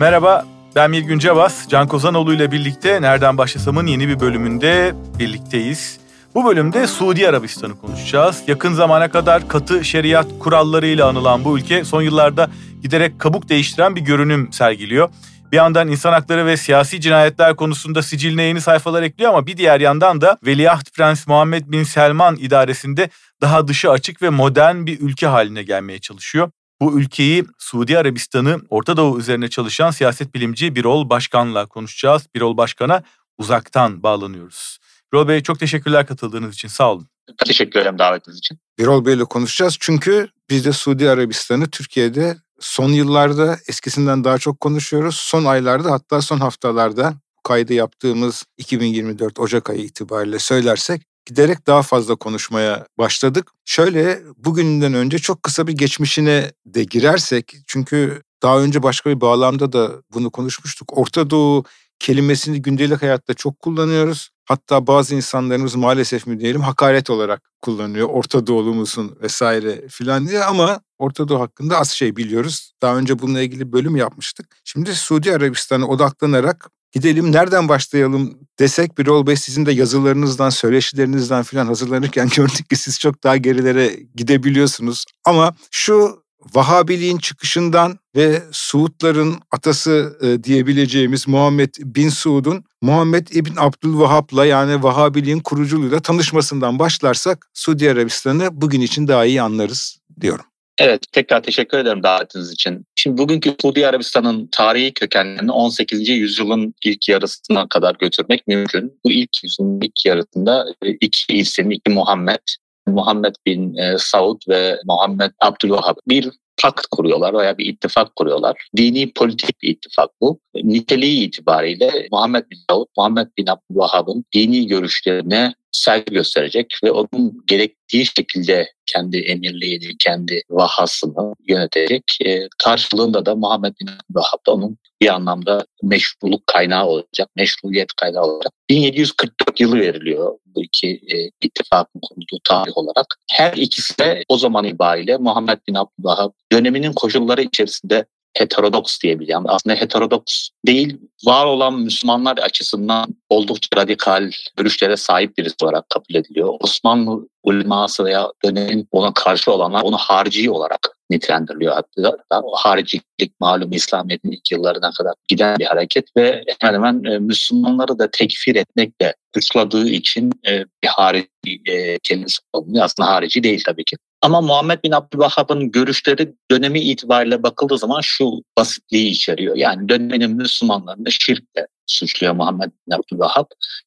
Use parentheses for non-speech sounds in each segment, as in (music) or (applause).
Merhaba, ben Mirgün Cevaz. Can Kozanoğlu ile birlikte Nereden Başlasam'ın yeni bir bölümünde birlikteyiz. Bu bölümde Suudi Arabistan'ı konuşacağız. Yakın zamana kadar katı şeriat kurallarıyla anılan bu ülke son yıllarda giderek kabuk değiştiren bir görünüm sergiliyor. Bir yandan insan hakları ve siyasi cinayetler konusunda siciline yeni sayfalar ekliyor ama bir diğer yandan da Veliaht Prens Muhammed Bin Selman idaresinde daha dışı açık ve modern bir ülke haline gelmeye çalışıyor. Bu ülkeyi Suudi Arabistan'ı Orta Doğu üzerine çalışan siyaset bilimci Birol Başkan'la konuşacağız. Birol Başkan'a uzaktan bağlanıyoruz. Birol Bey çok teşekkürler katıldığınız için sağ olun. Teşekkür ederim davetiniz için. Birol Bey'le konuşacağız çünkü biz de Suudi Arabistan'ı Türkiye'de son yıllarda eskisinden daha çok konuşuyoruz. Son aylarda hatta son haftalarda kaydı yaptığımız 2024 Ocak ayı itibariyle söylersek giderek daha fazla konuşmaya başladık. Şöyle bugünden önce çok kısa bir geçmişine de girersek çünkü daha önce başka bir bağlamda da bunu konuşmuştuk. Orta Doğu kelimesini gündelik hayatta çok kullanıyoruz. Hatta bazı insanlarımız maalesef mi diyelim hakaret olarak kullanıyor. Orta Doğulu musun vesaire filan diye ama Orta Doğu hakkında az şey biliyoruz. Daha önce bununla ilgili bölüm yapmıştık. Şimdi Suudi Arabistan'a odaklanarak gidelim nereden başlayalım desek Birol Bey sizin de yazılarınızdan, söyleşilerinizden filan hazırlanırken (laughs) gördük ki siz çok daha gerilere gidebiliyorsunuz. Ama şu Vahabiliğin çıkışından ve Suudların atası e, diyebileceğimiz Muhammed bin Suud'un Muhammed İbn Abdülvahhab'la yani Vahabiliğin kuruculuğuyla tanışmasından başlarsak Suudi Arabistan'ı bugün için daha iyi anlarız diyorum. Evet, tekrar teşekkür ederim davetiniz için. Şimdi bugünkü Suudi Arabistan'ın tarihi kökenlerini 18. yüzyılın ilk yarısına kadar götürmek mümkün. Bu ilk yüzyılın ilk yarısında e, iki isim, iki Muhammed, Muhammed bin e, Saud ve Muhammed Abdülvahhab bir pakt kuruyorlar veya bir ittifak kuruyorlar. Dini politik bir ittifak bu. Niteliği itibariyle Muhammed bin Saud, Muhammed bin Abdülvahhab'ın dini görüşlerine saygı gösterecek ve onun gerektiği şekilde kendi emirliğini, kendi vahasını yönetecek. E, karşılığında da Muhammed bin Abdülvahhab da onun bir anlamda meşruluk kaynağı olacak, meşruiyet kaynağı olacak. 1744 yılı veriliyor bu iki e, ittifakın kurulduğu tarih olarak. Her ikisi de o zaman itibariyle Muhammed bin Abdülvahhab döneminin koşulları içerisinde heterodoks diyebileceğim. Aslında heterodoks değil, var olan Müslümanlar açısından oldukça radikal görüşlere sahip birisi olarak kabul ediliyor. Osmanlı uleması veya dönemin ona karşı olanlar onu harici olarak nitelendiriliyor. Hatta haricilik malum İslamiyet'in ilk yıllarına kadar giden bir hareket ve hemen hemen e, Müslümanları da tekfir etmekle suçladığı için e, bir harici e, kelimesi kullanılıyor. Aslında harici değil tabii ki. Ama Muhammed bin Abdülvahhab'ın görüşleri dönemi itibariyle bakıldığı zaman şu basitliği içeriyor. Yani dönemin Müslümanlarını şirkle suçluyor Muhammed bin Abdülvahhab.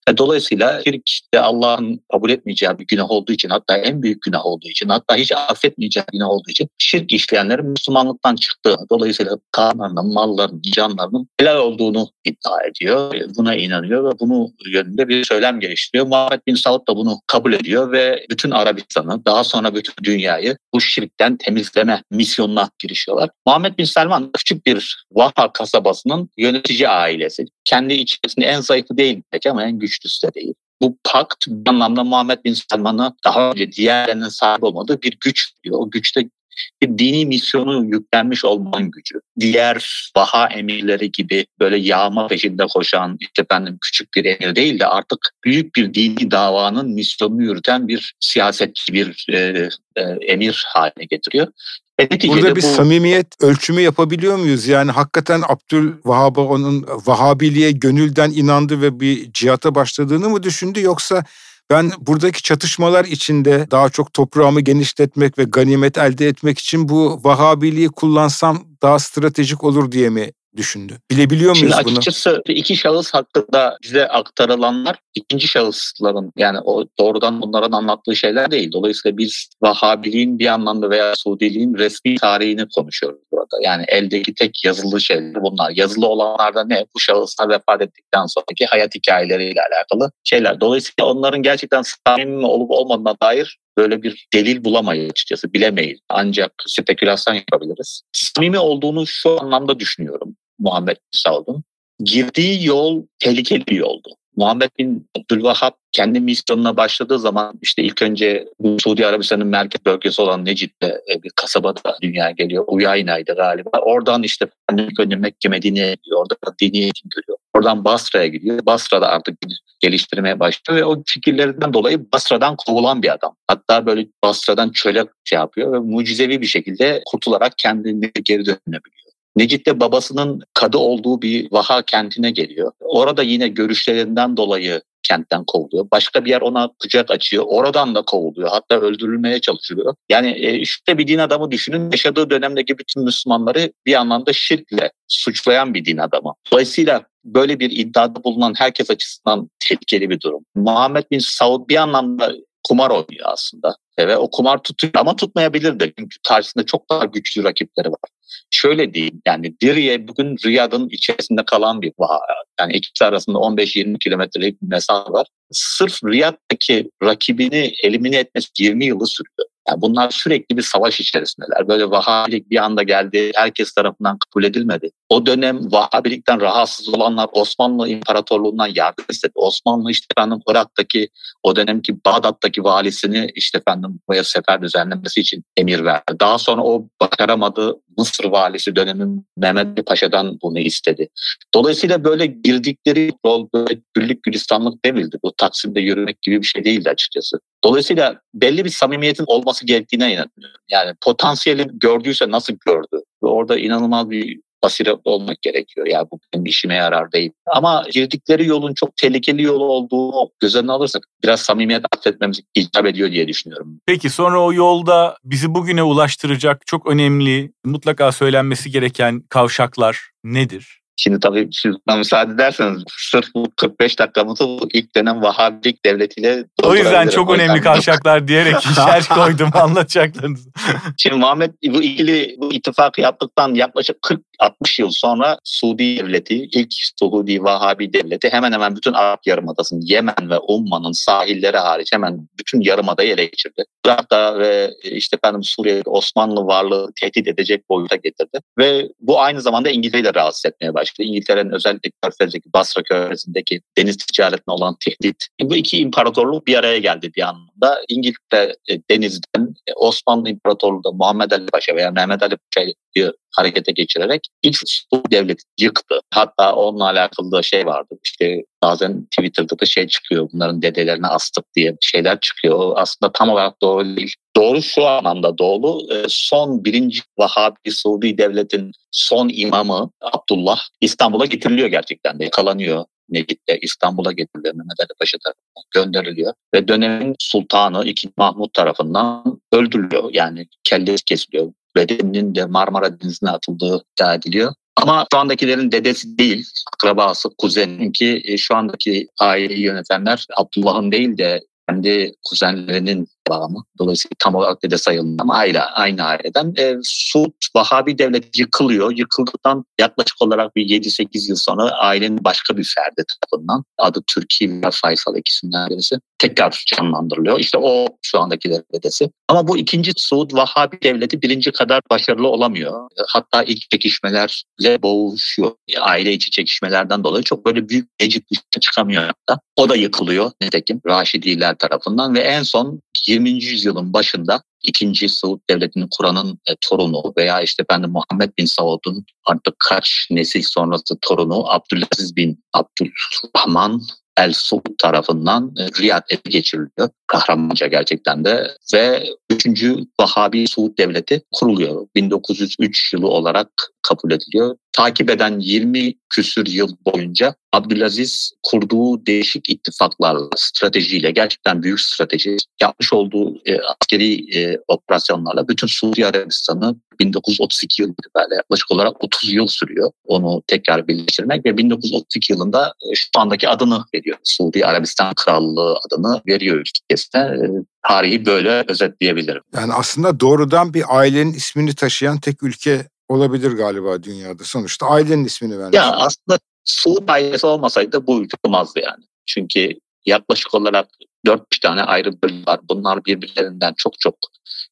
Ve dolayısıyla şirk de Allah'ın kabul etmeyeceği bir günah olduğu için hatta en büyük günah olduğu için hatta hiç affetmeyeceği günah olduğu için şirk işleyenlerin Müslümanlıktan çıktığını dolayısıyla kanlarının, mallarının, canlarının helal olduğunu iddia ediyor. Buna inanıyor ve bunu yönünde bir söylem geliştiriyor. Muhammed bin Saud da bunu kabul ediyor ve bütün Arabistan'ı daha sonra bütün dünyayı bu şirkten temizleme misyonuna girişiyorlar. Muhammed bin Selman küçük bir Vaha kasabasının yönetici ailesi. Kendi içerisinde en zayıfı değil belki ama en güçlüsü de değil. Bu pakt bir anlamda Muhammed bin Selman'a daha önce diğerlerinin sahip olmadığı bir güç diyor. O güçte bir dini misyonu yüklenmiş olmanın gücü. Diğer vaha emirleri gibi böyle yağma peşinde koşan işte efendim küçük bir emir değil de artık büyük bir dini davanın misyonunu yürüten bir siyasetçi, bir e, e, emir haline getiriyor. Burada bir bu... samimiyet ölçümü yapabiliyor muyuz? Yani hakikaten Abdülvahhab'a onun Vahabiliğe gönülden inandı ve bir cihata başladığını mı düşündü yoksa ben buradaki çatışmalar içinde daha çok toprağımı genişletmek ve ganimet elde etmek için bu Vahabiliği kullansam daha stratejik olur diye mi düşündü. Bilebiliyor muyuz Şimdi bunu? Açıkçası iki şahıs hakkında bize aktarılanlar ikinci şahısların yani o doğrudan bunların anlattığı şeyler değil. Dolayısıyla biz Vahabiliğin bir anlamda veya Suudiliğin resmi tarihini konuşuyoruz burada. Yani eldeki tek yazılı şeyler bunlar. Yazılı olanlarda ne? Bu şahıslar vefat ettikten sonraki hayat hikayeleriyle alakalı şeyler. Dolayısıyla onların gerçekten samimi olup olmadığına dair böyle bir delil bulamayız açıkçası bilemeyiz. Ancak spekülasyon yapabiliriz. Samimi olduğunu şu anlamda düşünüyorum Muhammed Saud'un. Girdiği yol tehlikeli bir yoldu. Muhammed bin Abdülvahhab kendi misyonuna başladığı zaman işte ilk önce bu Suudi Arabistan'ın merkez bölgesi olan Necid'de e, bir kasabada dünyaya geliyor. Uyayna'ydı galiba. Oradan işte ilk önce Mekke Medine'ye gidiyor. Orada dini eğitim görüyor. Oradan Basra'ya gidiyor. Basra'da artık geliştirmeye başlıyor ve o fikirlerinden dolayı Basra'dan kovulan bir adam. Hatta böyle Basra'dan çöle şey yapıyor ve mucizevi bir şekilde kurtularak kendini geri dönebiliyor. Necit de babasının kadı olduğu bir Vaha kentine geliyor. Orada yine görüşlerinden dolayı kentten kovuluyor. Başka bir yer ona kucak açıyor. Oradan da kovuluyor. Hatta öldürülmeye çalışılıyor. Yani işte bir din adamı düşünün. Yaşadığı dönemdeki bütün Müslümanları bir anlamda şirkle suçlayan bir din adamı. Dolayısıyla böyle bir iddiada bulunan herkes açısından tehlikeli bir durum. Muhammed bin Saud bir anlamda kumar oynuyor aslında. Ve o kumar tutuyor ama tutmayabilir de. Çünkü karşısında çok daha güçlü rakipleri var. Şöyle diyeyim yani Diriye bugün Riyad'ın içerisinde kalan bir vaha. Yani ikisi arasında 15-20 kilometrelik bir mesafe var. Sırf Riyad'daki rakibini elimine etmesi 20 yılı sürüyor. Yani bunlar sürekli bir savaş içerisindeler. Böyle Vahabilik bir anda geldi, herkes tarafından kabul edilmedi. O dönem Vahabilikten rahatsız olanlar Osmanlı İmparatorluğundan yardım istedi. Osmanlı işte efendim Irak'taki o dönemki Bağdat'taki valisini işte efendim buraya sefer düzenlemesi için emir verdi. Daha sonra o başaramadı. Mısır valisi dönemin Mehmet Paşa'dan bunu istedi. Dolayısıyla böyle girdikleri rol böyle güllük gülistanlık değildi. Bu Taksim'de yürümek gibi bir şey değildi açıkçası. Dolayısıyla belli bir samimiyetin olması gerektiğine inanıyorum. Yani potansiyeli gördüyse nasıl gördü? Ve orada inanılmaz bir basiretli olmak gerekiyor. Yani bu benim işime yarar değil. Ama girdikleri yolun çok tehlikeli yol olduğunu göz önüne alırsak biraz samimiyet affetmemiz icap ediyor diye düşünüyorum. Peki sonra o yolda bizi bugüne ulaştıracak çok önemli, mutlaka söylenmesi gereken kavşaklar nedir? Şimdi tabii siz bana müsaade ederseniz sırf bu 45 dakikamızı bu ilk dönem Vahabilik devletiyle O yüzden çok önemli kavşaklar diyerek (laughs) işaret koydum anlatacaklarınızı. Şimdi Muhammed bu ikili bu ittifakı yaptıktan yaklaşık 40-60 yıl sonra Suudi devleti, ilk Suudi Vahabi devleti hemen hemen bütün Arap Yarımadası'nın Yemen ve Umman'ın sahilleri hariç hemen bütün Yarımada'yı ele geçirdi. Irak'ta ve işte efendim Suriye'de Osmanlı varlığı tehdit edecek boyuta getirdi. Ve bu aynı zamanda İngiltere'yi de rahatsız etmeye başladı İngiltere'nin özellikle Körfez'deki Basra Körfezi'ndeki deniz ticaretine olan tehdit. Bu iki imparatorluk bir araya geldi bir anlamda. İngiltere e, denizden e, Osmanlı İmparatorluğu da Muhammed Ali Paşa veya Mehmet Ali Paşa'yı harekete geçirerek ilk Suudi devleti yıktı. Hatta onunla alakalı da şey vardı. İşte bazen Twitter'da da şey çıkıyor. Bunların dedelerine astık diye şeyler çıkıyor. Aslında tam olarak doğru değil. Doğru şu anlamda doğru. E, son birinci Vahabi Suudi devletin son imamı Abdullah İstanbul'a getiriliyor gerçekten de. Yakalanıyor. Necit'te İstanbul'a getiriliyor. Mehmet Ali Paşa tarafından gönderiliyor. Ve dönemin sultanı 2. Mahmut tarafından öldürülüyor. Yani kellesi kesiliyor bedeninin de Marmara Denizi'ne atıldığı iddia ediliyor. Ama şu andakilerin dedesi değil, akrabası, kuzenin ki e, şu andaki aileyi yönetenler Abdullah'ın değil de kendi kuzenlerinin devamı. Dolayısıyla tam olarak dede sayılmıyor ama aile, aynı aileden. E, Suud Vahabi devlet yıkılıyor. Yıkıldıktan yaklaşık olarak bir 7-8 yıl sonra ailenin başka bir ferdi tarafından adı Türkiye ve Faysal ikisinden birisi tekrar canlandırılıyor. İşte o şu andaki dedesi. Ama bu ikinci Suud Vahabi devleti birinci kadar başarılı olamıyor. Hatta ilk çekişmelerle boğuşuyor. Aile içi çekişmelerden dolayı çok böyle büyük Necip çıkamıyor hatta. O da yıkılıyor netekim Raşidiler tarafından ve en son 20. yüzyılın başında ikinci Saud Devleti'ni kuranın e, torunu veya işte ben de Muhammed bin Saud'un artık kaç nesil sonrası torunu Abdülaziz bin Abdülrahman El Suud tarafından e, Riyad ele geçiriliyor. Kahramanca gerçekten de. Ve 3. Vahabi Suud Devleti kuruluyor. 1903 yılı olarak kabul ediliyor. Takip eden 20 küsür yıl boyunca Abdülaziz kurduğu değişik ittifaklarla, stratejiyle, gerçekten büyük strateji yapmış olduğu e, askeri e, operasyonlarla bütün Suudi Arabistan'ı 1932 yıl itibariyle yaklaşık olarak 30 yıl sürüyor onu tekrar birleştirmek ve 1932 yılında e, şu andaki adını veriyor. Suudi Arabistan Krallığı adını veriyor ülkesine. E, tarihi böyle özetleyebilirim. Yani aslında doğrudan bir ailenin ismini taşıyan tek ülke olabilir galiba dünyada. Sonuçta ailenin ismini vermiş. Ya aslında Suud ailesi olmasaydı bu ülke olmazdı yani. Çünkü yaklaşık olarak dört tane ayrı bölüm var. Bunlar birbirlerinden çok çok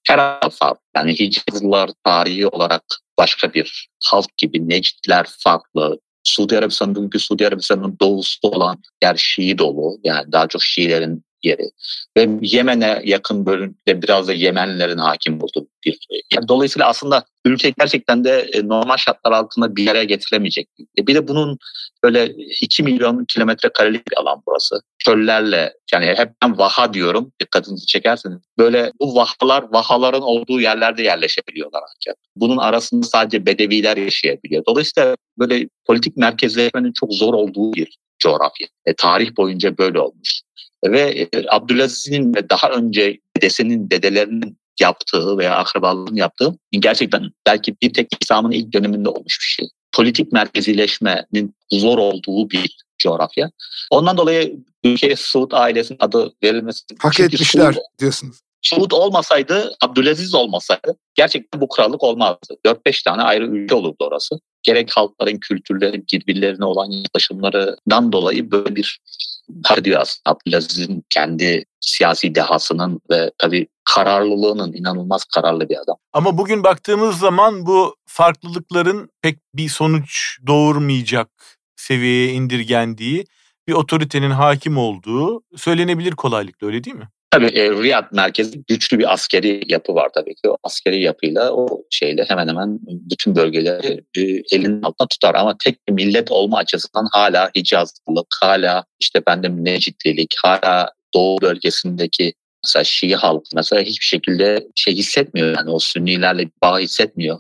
her farklı. Yani Hicazlılar tarihi olarak başka bir halk gibi, Necdler farklı, Suudi Arabistan bugünkü Suudi Arabistan'ın doğusu olan yer Şii dolu. Yani daha çok Şiilerin yeri. Ve Yemen'e yakın bölümde biraz da Yemenlilerin hakim olduğu bir yer. Dolayısıyla aslında ülke gerçekten de e, normal şartlar altında bir yere getirilemeyecek. Bir de bunun böyle 2 milyon kilometre karelik bir alan burası. Çöllerle yani hep ben vaha diyorum dikkatinizi çekerseniz. Böyle bu vahalar vahaların olduğu yerlerde yerleşebiliyorlar ancak. Bunun arasında sadece bedeviler yaşayabiliyor. Dolayısıyla böyle politik merkezleşmenin çok zor olduğu bir coğrafya. E, tarih boyunca böyle olmuş. Ve e, Abdülaziz'in ve daha önce dedesinin, dedelerinin yaptığı veya akrabalarının yaptığı gerçekten belki bir tek İslam'ın ilk döneminde olmuş bir şey. Politik merkezileşmenin zor olduğu bir coğrafya. Ondan dolayı ülkeye Suud ailesinin adı verilmesi... Hak etmişler Suud, diyorsunuz. Suud olmasaydı, Abdülaziz olmasaydı gerçekten bu krallık olmazdı. 4-5 tane ayrı ülke olurdu orası. Gerek halkların kültürleri, birbirlerine olan yaklaşımlarından dolayı böyle bir diyor aslında Abdülaziz'in kendi siyasi dehasının ve tabii kararlılığının inanılmaz kararlı bir adam. Ama bugün baktığımız zaman bu farklılıkların pek bir sonuç doğurmayacak seviyeye indirgendiği bir otoritenin hakim olduğu söylenebilir kolaylıkla öyle değil mi? Tabii e, Riyad merkezi güçlü bir askeri yapı var tabii ki. O askeri yapıyla o şeyle hemen hemen bütün bölgeleri e, elinin altında tutar. Ama tek bir millet olma açısından hala Hicazlılık, hala işte bendim Necitlilik, hala Doğu bölgesindeki mesela Şii halk mesela hiçbir şekilde şey hissetmiyor yani o Sünnilerle bağ hissetmiyor.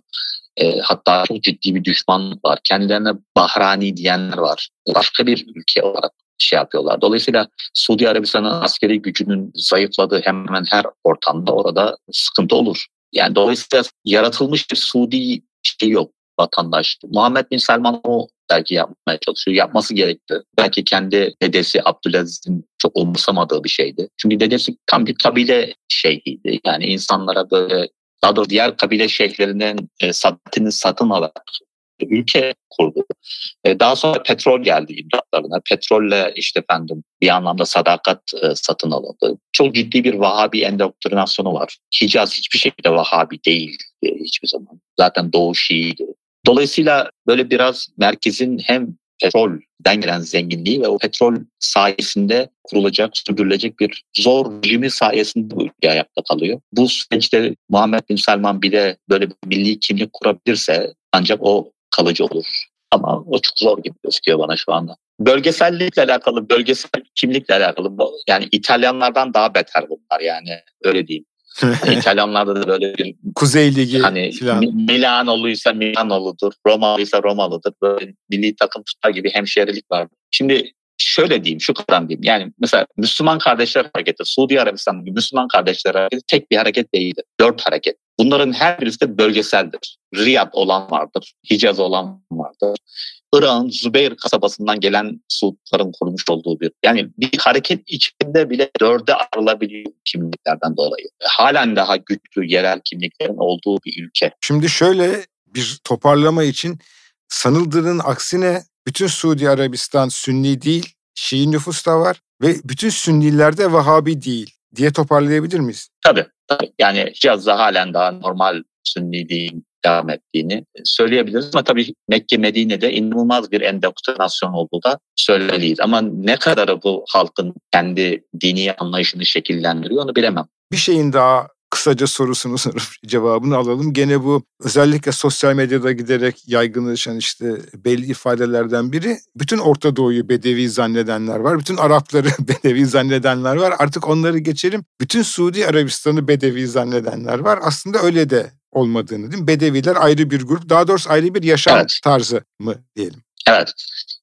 E, hatta çok ciddi bir düşmanlık var. Kendilerine Bahrani diyenler var. Başka bir ülke olarak şey yapıyorlar. Dolayısıyla Suudi Arabistan'ın askeri gücünün zayıfladığı hemen her ortamda orada sıkıntı olur. Yani dolayısıyla yaratılmış bir Suudi şey yok vatandaş. Muhammed Bin Selman o belki yapmaya çalışıyor. Yapması gerekti. Belki kendi dedesi Abdülaziz'in çok umursamadığı bir şeydi. Çünkü dedesi tam bir kabile şeyhiydi. Yani insanlara böyle daha doğrusu diğer kabile şeyhlerinin e, saatini satın alarak ülke kurdu. E, daha sonra petrol geldi imdatlarına. Petrolle işte efendim bir anlamda sadakat e, satın alındı. Çok ciddi bir Vahabi endoktrinasyonu var. Hicaz hiçbir şekilde Vahabi değil e, hiçbir zaman. Zaten Doğu Şii'ydi. Dolayısıyla böyle biraz merkezin hem petrolden gelen zenginliği ve o petrol sayesinde kurulacak, sürdürülecek bir zor rejimi sayesinde bu ülke ayakta kalıyor. Bu süreçte Muhammed Bin Selman bile böyle bir milli kimlik kurabilirse ancak o kalıcı olur. Ama o çok zor gibi gözüküyor bana şu anda. Bölgesellikle alakalı, bölgesel kimlikle alakalı yani İtalyanlardan daha beter bunlar yani öyle diyeyim. Hani (laughs) İtalyanlarda da böyle bir Kuzey Ligi hani falan. Milanoluysa Milanoludur, Romalıysa Romalıdır. Böyle milli takım tutar gibi hemşehrilik var. Şimdi şöyle diyeyim, şu kadar diyeyim. Yani mesela Müslüman Kardeşler Hareketi, Suudi Arabistan gibi Müslüman Kardeşler Hareketi tek bir hareket değildir. Dört hareket. Bunların her birisi de bölgeseldir. Riyad olan vardır, Hicaz olan vardır. Irak'ın Zübeyir kasabasından gelen Suudların kurmuş olduğu bir yani bir hareket içinde bile dörde ayrılabiliyor kimliklerden dolayı. Halen daha güçlü yerel kimliklerin olduğu bir ülke. Şimdi şöyle bir toparlama için sanıldığının aksine bütün Suudi Arabistan Sünni değil, Şii nüfus da var ve bütün Sünniler de Vahabi değil diye toparlayabilir miyiz? Tabii. tabii. Yani Hicaz'da halen daha normal Sünniliğin devam ettiğini söyleyebiliriz. Ama tabii Mekke, Medine'de inanılmaz bir endoktrinasyon olduğu da söylemeliyiz. Ama ne kadarı bu halkın kendi dini anlayışını şekillendiriyor onu bilemem. Bir şeyin daha kısaca sorusunu (laughs) sorup cevabını alalım. Gene bu özellikle sosyal medyada giderek yaygınlaşan işte belli ifadelerden biri bütün Orta Doğu'yu Bedevi zannedenler var. Bütün Arapları (laughs) Bedevi zannedenler var. Artık onları geçelim. Bütün Suudi Arabistan'ı Bedevi zannedenler var. Aslında öyle de olmadığını değil mi? Bedeviler ayrı bir grup. Daha doğrusu ayrı bir yaşam evet. tarzı mı diyelim? Evet.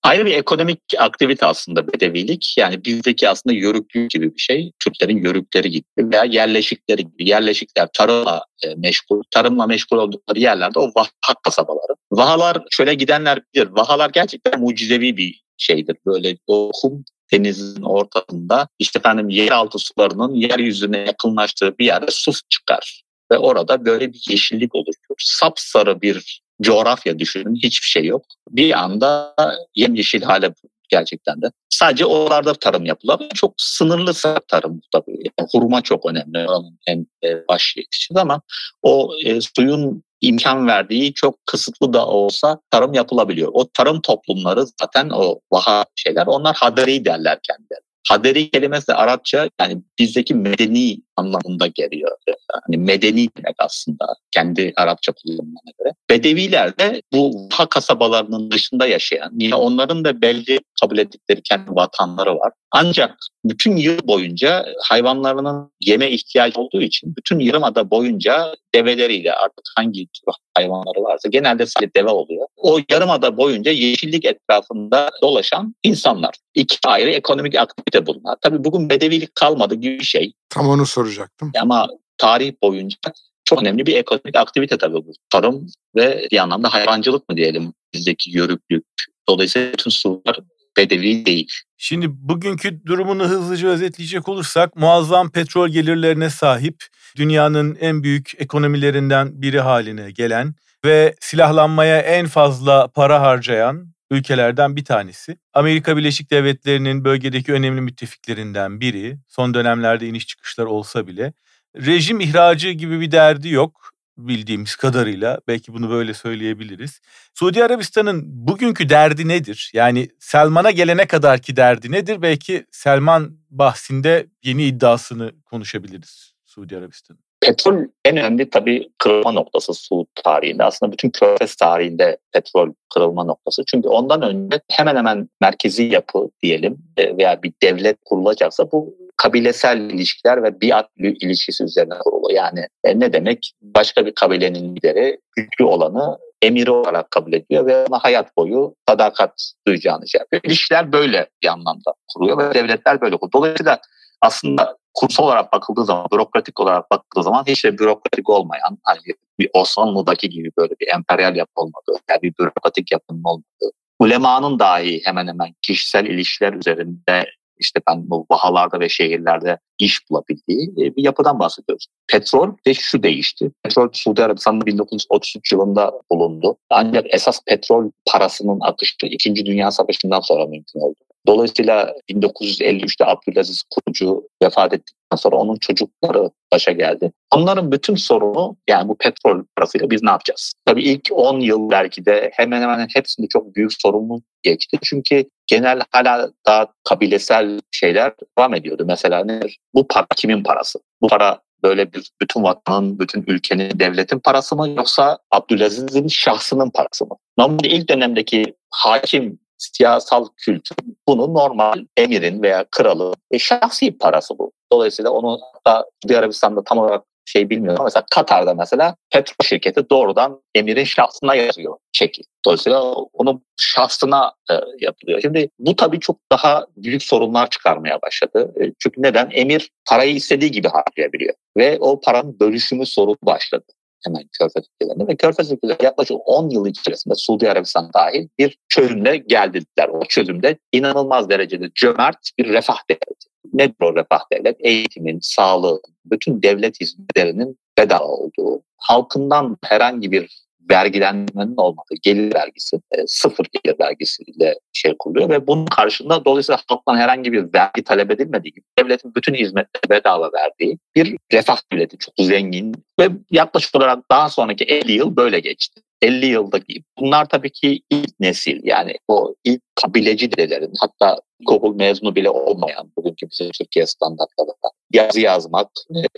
Ayrı bir ekonomik aktivite aslında bedevilik. Yani bizdeki aslında yörüklük gibi bir şey. Türklerin yörükleri gibi veya yerleşikleri gibi. Yerleşikler tarımla e, meşgul, tarımla meşgul oldukları yerlerde o vaha kasabaları. Vahalar şöyle gidenler bilir. Vahalar gerçekten mucizevi bir şeydir. Böyle o kum denizin ortasında işte efendim yeraltı sularının yeryüzüne yakınlaştığı bir yerde su çıkar. Ve orada böyle bir yeşillik oluşuyor. Sapsarı bir coğrafya düşünün hiçbir şey yok. Bir anda yemyeşil hale gerçekten de. Sadece oralarda tarım yapılıyor. Çok sınırlı tarım tabii. Yani hurma çok önemli. En e, baş yetişir ama o e, suyun imkan verdiği çok kısıtlı da olsa tarım yapılabiliyor. O tarım toplumları zaten o vaha şeyler onlar hadari derler kendileri. Haderi kelimesi Arapça yani bizdeki medeni anlamında geliyor. Yani medeni demek aslında kendi Arapça kullanımına göre. Bedeviler de bu ha kasabalarının dışında yaşayan yine onların da belli kabul ettikleri kendi vatanları var. Ancak bütün yıl boyunca hayvanlarının yeme ihtiyacı olduğu için bütün yarımada boyunca develeriyle artık hangi hayvanları varsa genelde sadece deve oluyor. O yarımada boyunca yeşillik etrafında dolaşan insanlar. İki ayrı ekonomik aktivite bunlar. Tabii bugün bedevilik kalmadı gibi bir şey. Tam onu soracaktım. Ama tarih boyunca çok önemli bir ekonomik aktivite tabii bu. Tarım ve bir anlamda hayvancılık mı diyelim bizdeki yörüklük. Dolayısıyla bütün sular bedevi değil. Şimdi bugünkü durumunu hızlıca özetleyecek olursak muazzam petrol gelirlerine sahip, dünyanın en büyük ekonomilerinden biri haline gelen ve silahlanmaya en fazla para harcayan ülkelerden bir tanesi. Amerika Birleşik Devletleri'nin bölgedeki önemli müttefiklerinden biri. Son dönemlerde iniş çıkışlar olsa bile. Rejim ihracı gibi bir derdi yok bildiğimiz kadarıyla. Belki bunu böyle söyleyebiliriz. Suudi Arabistan'ın bugünkü derdi nedir? Yani Selman'a gelene kadarki derdi nedir? Belki Selman bahsinde yeni iddiasını konuşabiliriz Suudi Arabistan'ın. Petrol en önemli tabii kırılma noktası Suud tarihinde. Aslında bütün Körfez tarihinde petrol kırılma noktası. Çünkü ondan önce hemen hemen merkezi yapı diyelim e, veya bir devlet kurulacaksa bu kabilesel ilişkiler ve biat ilişkisi üzerine kurulu. Yani e, ne demek? Başka bir kabilenin lideri güçlü olanı emiri olarak kabul ediyor ve ona hayat boyu sadakat duyacağını şey yapıyor. İlişkiler böyle bir anlamda kuruyor ve devletler böyle kuruyor. Dolayısıyla aslında kursal olarak bakıldığı zaman, bürokratik olarak bakıldığı zaman hiç de bürokratik olmayan, hani bir Osmanlı'daki gibi böyle bir emperyal yapı olmadığı, yani bir bürokratik yapının olmadığı, ulemanın dahi hemen hemen kişisel ilişkiler üzerinde işte ben bu vahalarda ve şehirlerde iş bulabildiği e, bir yapıdan bahsediyoruz. Petrol de şu değişti. Petrol Suudi Arabistan'da 1933 yılında bulundu. Ancak esas petrol parasının akışı 2. Dünya Savaşı'ndan sonra mümkün oldu. Dolayısıyla 1953'te Abdülaziz Kurucu vefat ettikten sonra onun çocukları başa geldi. Onların bütün sorunu yani bu petrol parasıyla biz ne yapacağız? Tabii ilk 10 yıl belki de hemen hemen hepsinde çok büyük sorumluluk geçti. Çünkü genel hala daha kabilesel şeyler devam ediyordu. Mesela nedir? Bu para kimin parası? Bu para böyle bir bütün vatanın, bütün ülkenin, devletin parası mı yoksa Abdülaziz'in şahsının parası mı? Normalde ilk dönemdeki hakim siyasal kültür bunu normal emirin veya kralın e, şahsi parası bu. Dolayısıyla onu da Suudi Arabistan'da tam olarak şey bilmiyorum ama mesela Katar'da mesela petrol şirketi doğrudan emirin şahsına yazıyor çeki. Dolayısıyla onun şahsına e, yapılıyor. Şimdi bu tabii çok daha büyük sorunlar çıkarmaya başladı. E, çünkü neden? Emir parayı istediği gibi harcayabiliyor. Ve o paranın bölüşümü sorunu başladı hemen Körfez ülkelerinde ve Körfez ülkeleri yaklaşık 10 yıl içerisinde Suudi Arabistan dahil bir çözümle geldiler. O çözümde inanılmaz derecede cömert bir refah devleti. Nedir o refah devlet? Eğitimin, sağlığın, bütün devlet hizmetlerinin bedava olduğu, halkından herhangi bir vergilenmenin olmadığı gelir vergisi, e, sıfır gelir vergisiyle şey kuruluyor ve bunun karşında dolayısıyla halktan herhangi bir vergi talep edilmediği gibi devletin bütün hizmetleri bedava verdiği bir refah devleti çok zengin ve yaklaşık olarak daha sonraki 50 yıl böyle geçti. 50 yıldaki bunlar tabii ki ilk nesil yani o ilk kabileci dedelerin hatta ilkokul mezunu bile olmayan bugünkü bizim Türkiye standartlarında yazı yazmak,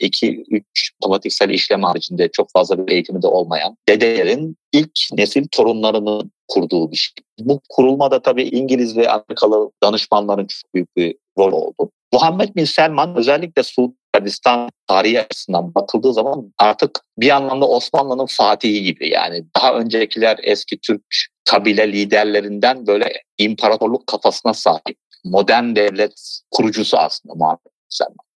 iki, üç otomatiksel işlem haricinde çok fazla bir eğitimi de olmayan dedelerin ilk nesil torunlarının kurduğu bir şey. Bu kurulmada tabii İngiliz ve Amerikalı danışmanların çok büyük bir rol oldu. Muhammed Bin Selman özellikle Suudi Arabistan tarihi açısından bakıldığı zaman artık bir anlamda Osmanlı'nın fatihi gibi yani daha öncekiler eski Türk kabile liderlerinden böyle imparatorluk kafasına sahip modern devlet kurucusu aslında Muhammed.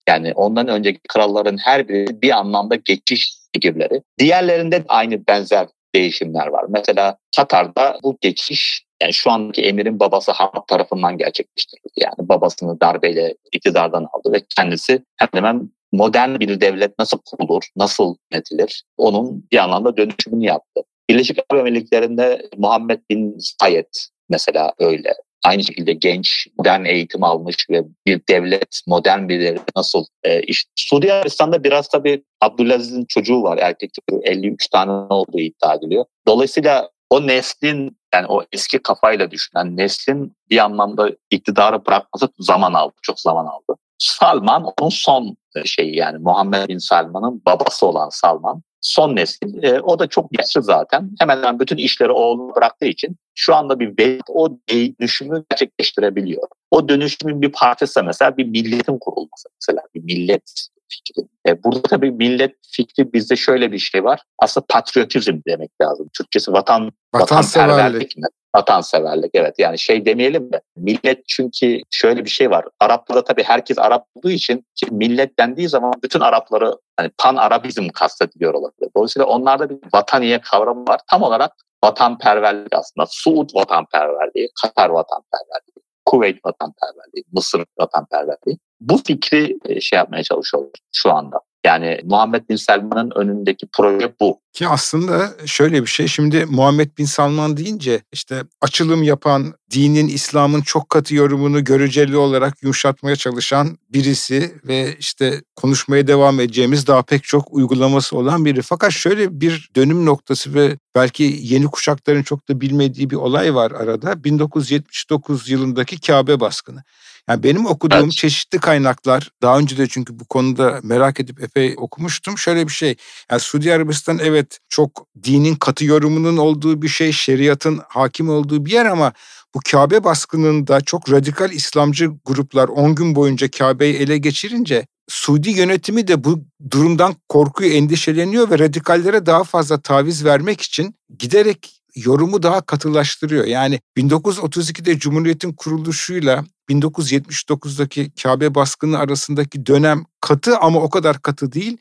Yani ondan önceki kralların her biri bir anlamda geçiş figürleri. Diğerlerinde aynı benzer değişimler var. Mesela Katar'da bu geçiş yani şu andaki emirin babası Hamad tarafından gerçekleştirildi. Yani babasını darbeyle iktidardan aldı ve kendisi hemen modern bir devlet nasıl kurulur, nasıl yönetilir onun bir anlamda dönüşümünü yaptı. Birleşik Arap Emirlikleri'nde Muhammed bin Zayed mesela öyle. aynı şekilde genç, modern eğitim almış ve bir devlet, modern bir devlet nasıl e, işte Suudi Arabistan'da biraz tabii Abdülaziz'in çocuğu var. Erkek çocuğu 53 tane olduğu iddia ediliyor. Dolayısıyla o neslin yani o eski kafayla düşünen neslin bir anlamda iktidarı bırakması zaman aldı. Çok zaman aldı. Salman onun son şeyi yani Muhammed Bin Salman'ın babası olan Salman son nesil. E, o da çok yaşlı zaten. Hemen hemen bütün işleri oğluna bıraktığı için şu anda bir veli o dönüşümü gerçekleştirebiliyor. O dönüşümün bir parçası mesela bir milletin kurulması mesela bir millet fikri. E, burada tabii millet fikri bizde şöyle bir şey var. Aslında patriotizm demek lazım. Türkçesi vatan vatanseverlik. mi? Vatanseverlik evet yani şey demeyelim mi? Millet çünkü şöyle bir şey var. Araplarda tabii herkes Arap olduğu için ki millet dendiği zaman bütün Arapları hani pan Arabizm kastediliyor olabilir. Dolayısıyla onlarda bir vataniye kavramı var. Tam olarak vatanperverlik aslında. Suud vatanperverliği, Katar vatanperverliği, Kuveyt vatanperverliği, Mısır vatanperverliği. Bu fikri e, şey yapmaya çalışıyorlar şu anda. Yani Muhammed Bin Selman'ın önündeki proje bu. Ki aslında şöyle bir şey şimdi Muhammed Bin Salman deyince işte açılım yapan dinin İslam'ın çok katı yorumunu göreceli olarak yumuşatmaya çalışan birisi ve işte konuşmaya devam edeceğimiz daha pek çok uygulaması olan biri. Fakat şöyle bir dönüm noktası ve belki yeni kuşakların çok da bilmediği bir olay var arada. 1979 yılındaki Kabe baskını. Yani benim okuduğum evet. çeşitli kaynaklar daha önce de çünkü bu konuda merak edip epey okumuştum. Şöyle bir şey. Yani Suudi Arabistan evet çok dinin katı yorumunun olduğu bir şey, şeriatın hakim olduğu bir yer ama bu Kabe baskınında çok radikal İslamcı gruplar 10 gün boyunca Kabe'yi ele geçirince Suudi yönetimi de bu durumdan korkuyu endişeleniyor ve radikallere daha fazla taviz vermek için giderek yorumu daha katılaştırıyor. Yani 1932'de Cumhuriyet'in kuruluşuyla 1979'daki Kabe baskını arasındaki dönem katı ama o kadar katı değil.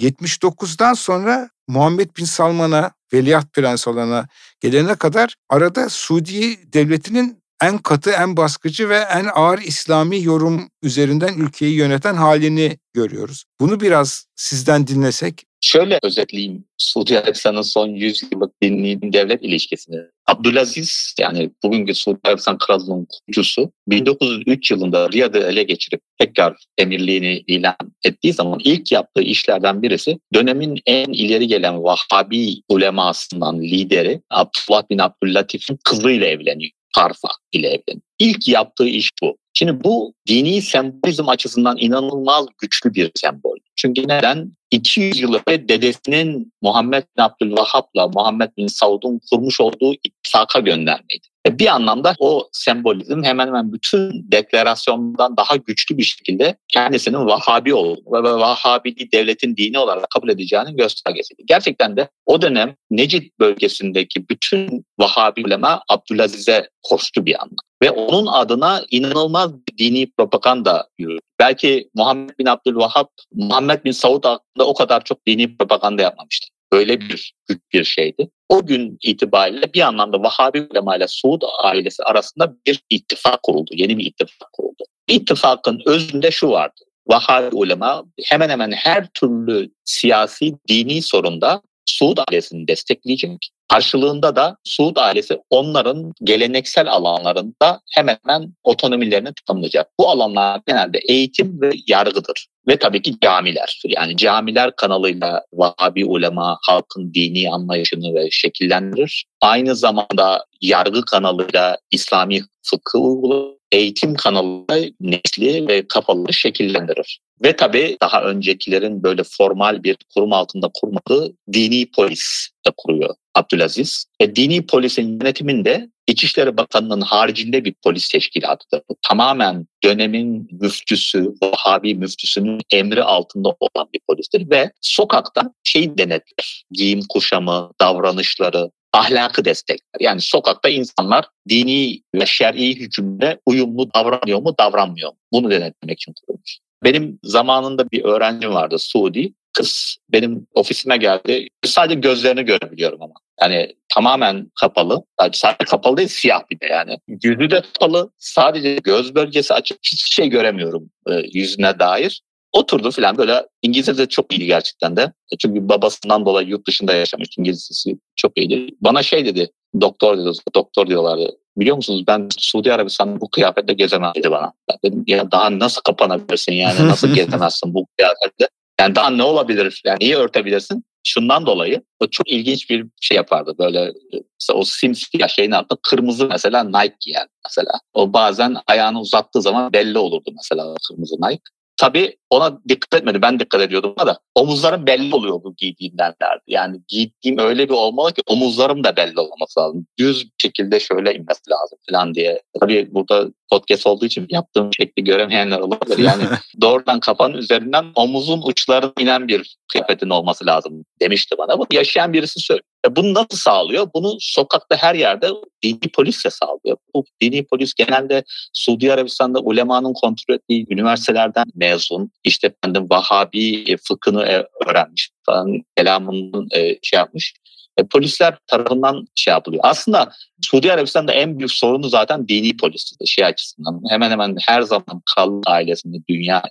79'dan sonra Muhammed Bin Salman'a, Veliaht Prens olana gelene kadar arada Suudi devletinin en katı, en baskıcı ve en ağır İslami yorum üzerinden ülkeyi yöneten halini görüyoruz. Bunu biraz sizden dinlesek. Şöyle özetleyeyim Suudi Arabistan'ın son 100 yıllık dinli devlet ilişkisini. Abdülaziz yani bugünkü Suudi Arabistan Krallığı'nın kurucusu 1903 yılında Riyad'ı ele geçirip tekrar emirliğini ilan ettiği zaman ilk yaptığı işlerden birisi dönemin en ileri gelen Vahhabi ulemasından lideri Abdullah bin Abdüllatif'in kızıyla evleniyor. Tarfa ile evleniyor. İlk yaptığı iş bu. Şimdi bu dini sembolizm açısından inanılmaz güçlü bir sembol. Çünkü neden? 200 yıl önce dedesinin Muhammed bin Abdülvahhab'la Muhammed bin Saud'un kurmuş olduğu ittifaka göndermeydi. E, bir anlamda o sembolizm hemen hemen bütün deklarasyondan daha güçlü bir şekilde kendisinin Vahabi olduğunu ve Vahabi devletin dini olarak kabul edeceğinin göstergesiydi. Gerçekten de o dönem Necid bölgesindeki bütün Vahabi ulema Abdülaziz'e koştu bir anda. Ve onun adına inanılmaz dini propaganda yürüdü. Belki Muhammed bin Abdülvahhab, Muhammed bin Saud hakkında o kadar çok dini propaganda yapmamıştı. Böyle bir büyük bir şeydi. O gün itibariyle bir anlamda Vahabi ulema ile Suud ailesi arasında bir ittifak kuruldu. Yeni bir ittifak kuruldu. İttifakın özünde şu vardı. Vahabi ulema hemen hemen her türlü siyasi, dini sorunda Suud ailesini destekleyecek. Karşılığında da Suud ailesi onların geleneksel alanlarında hemen hemen otonomilerini tanımlayacak. Bu alanlar genelde eğitim ve yargıdır. Ve tabii ki camiler. Yani camiler kanalıyla Vahabi ulema halkın dini anlayışını ve şekillendirir. Aynı zamanda yargı kanalıyla İslami fıkıh uygular. Eğitim kanalıyla nesli ve kafaları şekillendirir. Ve tabii daha öncekilerin böyle formal bir kurum altında kurmadığı dini polis de kuruyor Abdülaziz. E, dini polisin yönetiminde İçişleri Bakanı'nın haricinde bir polis teşkilatıdır. Bu tamamen dönemin müftüsü, Vahabi müftüsünün emri altında olan bir polistir ve sokakta şey denetler. Giyim kuşamı, davranışları, ahlakı destekler. Yani sokakta insanlar dini ve şer'i hükümle uyumlu davranıyor mu, davranmıyor mu? Bunu denetlemek için kurulmuş. Benim zamanında bir öğrencim vardı Suudi. Kız benim ofisime geldi. Sadece gözlerini görebiliyorum ama. Yani tamamen kapalı. Sadece kapalı değil siyah bir de yani. Yüzü de kapalı. Sadece göz bölgesi açık. Hiçbir şey göremiyorum e, yüzüne dair. Oturdu falan böyle İngilizce de çok iyiydi gerçekten de. Çünkü babasından dolayı yurt dışında yaşamış İngilizcesi çok iyiydi. Bana şey dedi doktor dedi doktor diyorlardı biliyor musunuz ben Suudi Arabistan'da bu kıyafetle gezemem dedi bana. Ben dedim ya daha nasıl kapanabilirsin yani nasıl (laughs) gezemezsin bu kıyafetle? Yani daha ne olabilir? Yani niye örtebilirsin? Şundan dolayı o çok ilginç bir şey yapardı böyle o simsiyah şeyin altında kırmızı mesela Nike yani mesela. O bazen ayağını uzattığı zaman belli olurdu mesela kırmızı Nike. Tabii ona dikkat etmedi. Ben dikkat ediyordum da omuzlarım belli oluyor bu giydiğimden derdi. Yani giydiğim öyle bir olmalı ki omuzlarım da belli olması lazım. Düz bir şekilde şöyle inmesi lazım falan diye. Tabii burada podcast olduğu için yaptığım şekli göremeyenler olabilir. Yani (laughs) doğrudan kafanın üzerinden omuzun uçlarına inen bir kıyafetin olması lazım demişti bana. Bu yaşayan birisi söylüyor. E bunu nasıl sağlıyor? Bunu sokakta her yerde dini polisle sağlıyor. Bu dini polis genelde Suudi Arabistan'da ulemanın kontrol ettiği üniversitelerden mezun. İşte efendim Vahabi fıkhını e, öğrenmiş falan kelamını e, şey yapmış. E, polisler tarafından şey yapılıyor. Aslında Suudi Arabistan'da en büyük sorunu zaten dini polisidir şey açısından. Hemen hemen her zaman kral ailesinde dünya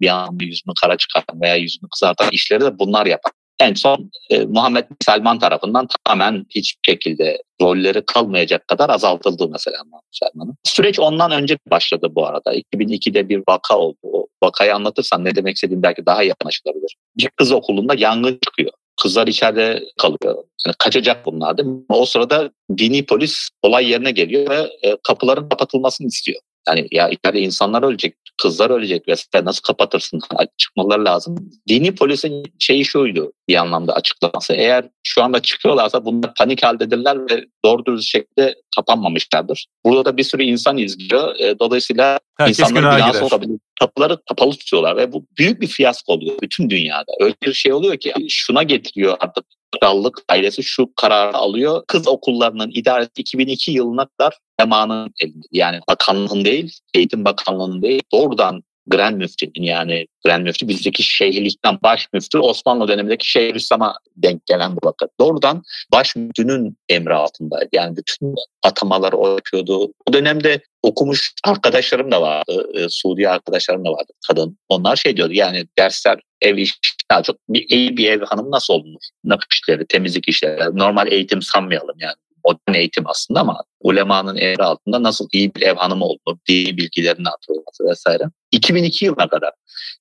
bir anda yüzünü kara çıkaran veya yüzünü kızartan işleri de bunlar yapar en son e, Muhammed Selman tarafından tamamen hiçbir şekilde rolleri kalmayacak kadar azaltıldı mesela Muhammed Selman'ın. Süreç ondan önce başladı bu arada. 2002'de bir vaka oldu. O vakayı anlatırsan ne demek istediğim belki daha iyi anlaşılabilir. Bir kız okulunda yangın çıkıyor. Kızlar içeride kalıyor. Yani kaçacak bunlar değil mi? O sırada dini polis olay yerine geliyor ve e, kapıların kapatılmasını istiyor. Yani ya içeride insanlar ölecek, kızlar ölecek vesaire nasıl kapatırsın? (laughs) Çıkmaları lazım. Dini polisin şeyi şuydu bir anlamda açıklaması. Eğer şu anda çıkıyorlarsa bunlar panik haldedirler ve doğru dürüst şekilde kapanmamışlardır. Burada da bir sürü insan izliyor. E, dolayısıyla Herkes insanların binası olabilir. Kapıları kapalı tutuyorlar ve bu büyük bir fiyasko oluyor bütün dünyada. Öyle bir şey oluyor ki şuna getiriyor artık krallık ailesi şu kararı alıyor. Kız okullarının idaresi 2002 yılına kadar Eman'ın elinde. Yani bakanlığın değil, eğitim bakanlığının değil, doğrudan Grand Müftü'nün yani Grand Müftü bizdeki şeyhlikten baş müftü Osmanlı dönemindeki Şeyhülislam'a denk gelen bu vakit. Doğrudan baş müftünün emri altındaydı. Yani bütün atamaları o yapıyordu. O dönemde okumuş arkadaşlarım da vardı. E, Suudi arkadaşlarım da vardı kadın. Onlar şey diyordu yani dersler ev iş daha çok bir, iyi bir ev hanım nasıl olunur? Nakış işleri, temizlik işleri. Normal eğitim sanmayalım yani modern eğitim aslında ama ulemanın emri altında nasıl iyi bir ev hanımı olduğu, dini bilgilerinin atılması vesaire. 2002 yılına kadar.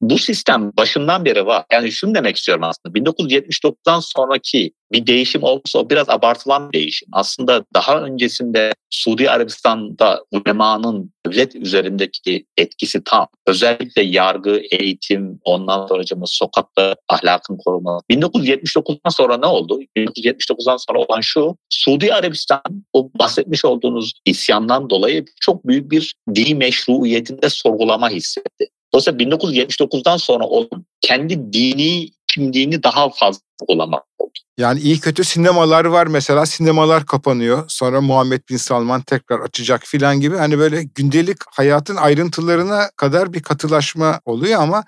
Bu sistem başından beri var. Yani şunu demek istiyorum aslında. 1979'dan sonraki bir değişim olursa o biraz abartılan bir değişim. Aslında daha öncesinde Suudi Arabistan'da ulemanın devlet üzerindeki etkisi tam. Özellikle yargı, eğitim, ondan sonra sokakta ahlakın korunması. 1979'dan sonra ne oldu? 1979'dan sonra olan şu, Suudi Arabistan o bahsetmiş olduğunuz isyandan dolayı çok büyük bir dini meşruiyetinde sorgulama hissetti. Dolayısıyla 1979'dan sonra o kendi dini kimliğini daha fazla sorgulamak oldu. Yani iyi kötü sinemalar var mesela sinemalar kapanıyor. Sonra Muhammed Bin Salman tekrar açacak filan gibi. Hani böyle gündelik hayatın ayrıntılarına kadar bir katılaşma oluyor ama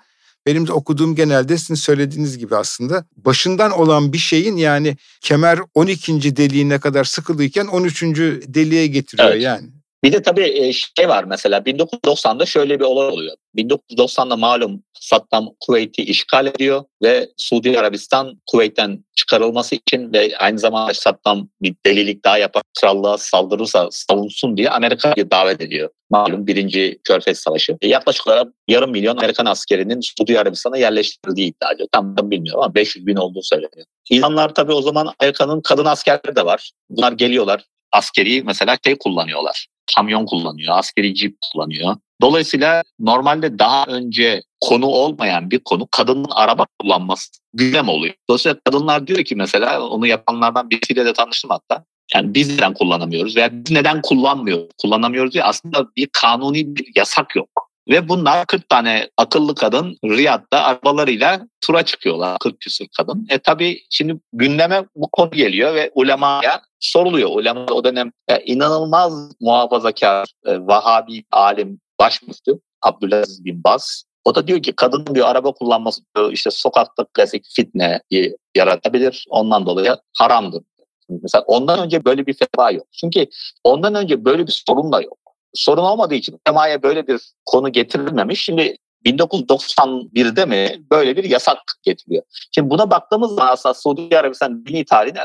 benim de okuduğum genelde sizin söylediğiniz gibi aslında başından olan bir şeyin yani kemer 12. deliğine kadar sıkılıyken 13. deliğe getiriyor evet. yani. Bir de tabii e, şey var mesela 1990'da şöyle bir olay oluyor. 1990'da malum Saddam Kuveyt'i işgal ediyor ve Suudi Arabistan Kuveyt'ten çıkarılması için ve aynı zamanda Saddam bir delilik daha yapar krallığa saldırırsa savunsun diye Amerika'yı davet ediyor. Malum birinci Körfez Savaşı. E, yaklaşık olarak yarım milyon Amerikan askerinin Suudi Arabistan'a yerleştirildiği iddia ediyor. Tam da bilmiyorum ama 500 bin olduğu söyleniyor. İranlar tabii o zaman Amerika'nın kadın askerleri de var. Bunlar geliyorlar askeri mesela şey kullanıyorlar kamyon kullanıyor, askeri cip kullanıyor. Dolayısıyla normalde daha önce konu olmayan bir konu kadının araba kullanması gündem oluyor. Dolayısıyla kadınlar diyor ki mesela onu yapanlardan birisiyle de tanıştım hatta. Yani biz neden kullanamıyoruz veya biz neden kullanmıyoruz? Kullanamıyoruz diye aslında bir kanuni bir yasak yok. Ve bunlar 40 tane akıllı kadın Riyad'da arabalarıyla tura çıkıyorlar 40 küsur kadın. E tabii şimdi gündeme bu konu geliyor ve ulemaya soruluyor. Ulema o dönem e, inanılmaz muhafazakar, e, Vahabi alim baş müftü Abdülaziz bin Baz. O da diyor ki kadının bir araba kullanması diyor, işte sokakta klasik fitne yaratabilir. Ondan dolayı haramdır. Mesela ondan önce böyle bir fetva yok. Çünkü ondan önce böyle bir sorun da yok sorun olmadığı için temaya böyle bir konu getirilmemiş. Şimdi 1991'de mi böyle bir yasak getiriyor. Şimdi buna baktığımız zaman aslında Suudi Arabistan dini tarihine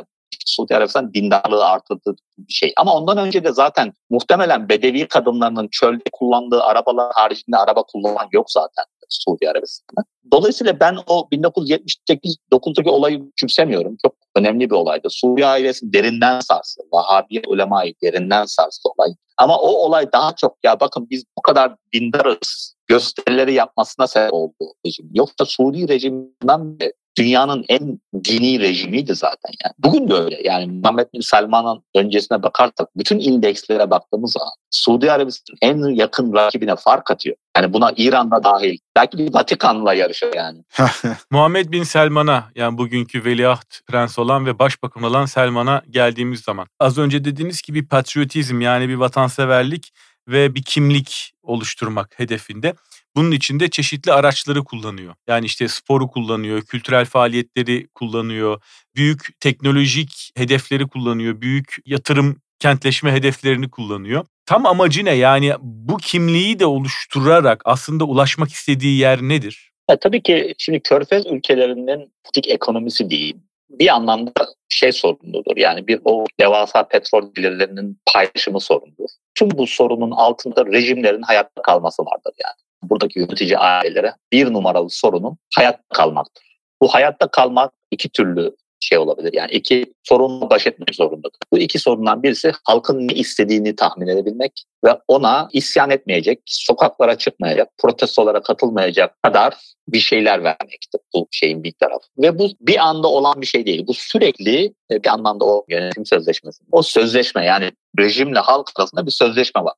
Suudi Arabistan dindarlığı artırdığı bir şey. Ama ondan önce de zaten muhtemelen Bedevi kadınlarının çölde kullandığı arabalar haricinde araba kullanan yok zaten Suudi Arabistan'da. Dolayısıyla ben o 1978-9'daki olayı küçümsemiyorum. Çok önemli bir olaydı. Suudi ailesi derinden sarstı. Vahabi ulemayı derinden sarstı olay. Ama o olay daha çok ya bakın biz bu kadar dindarız gösterileri yapmasına sebep oldu rejim. Yoksa Suudi rejiminden dünyanın en dini rejimiydi zaten yani. Bugün de öyle. Yani Muhammed Bin Salman'ın öncesine bakarsak bütün indekslere baktığımız zaman Suudi Arabistan en yakın rakibine fark atıyor. Yani buna İran'da dahil. Belki bir Vatikan'la yarışıyor yani. (laughs) Muhammed Bin Selman'a yani bugünkü veliaht prens olan ve başbakan olan Selman'a geldiğimiz zaman az önce dediğiniz gibi patriotizm yani bir vatanseverlik ve bir kimlik oluşturmak hedefinde. Bunun için de çeşitli araçları kullanıyor. Yani işte sporu kullanıyor, kültürel faaliyetleri kullanıyor, büyük teknolojik hedefleri kullanıyor, büyük yatırım kentleşme hedeflerini kullanıyor. Tam amacı ne? Yani bu kimliği de oluşturarak aslında ulaşmak istediği yer nedir? Ya, tabii ki şimdi Körfez ülkelerinin politik ekonomisi değil. Bir anlamda şey sorunludur. Yani bir o devasa petrol gelirlerinin paylaşımı sorundur. Tüm bu sorunun altında rejimlerin hayatta kalması vardır yani buradaki yönetici ailelere bir numaralı sorunun hayatta kalmaktır. Bu hayatta kalmak iki türlü şey olabilir. Yani iki sorunla baş etmek zorundadır. Bu iki sorundan birisi halkın ne istediğini tahmin edebilmek ve ona isyan etmeyecek, sokaklara çıkmayacak, protestolara katılmayacak kadar bir şeyler vermektir bu şeyin bir tarafı. Ve bu bir anda olan bir şey değil. Bu sürekli e, bir anlamda o yönetim sözleşmesi. O sözleşme yani rejimle halk arasında bir sözleşme var.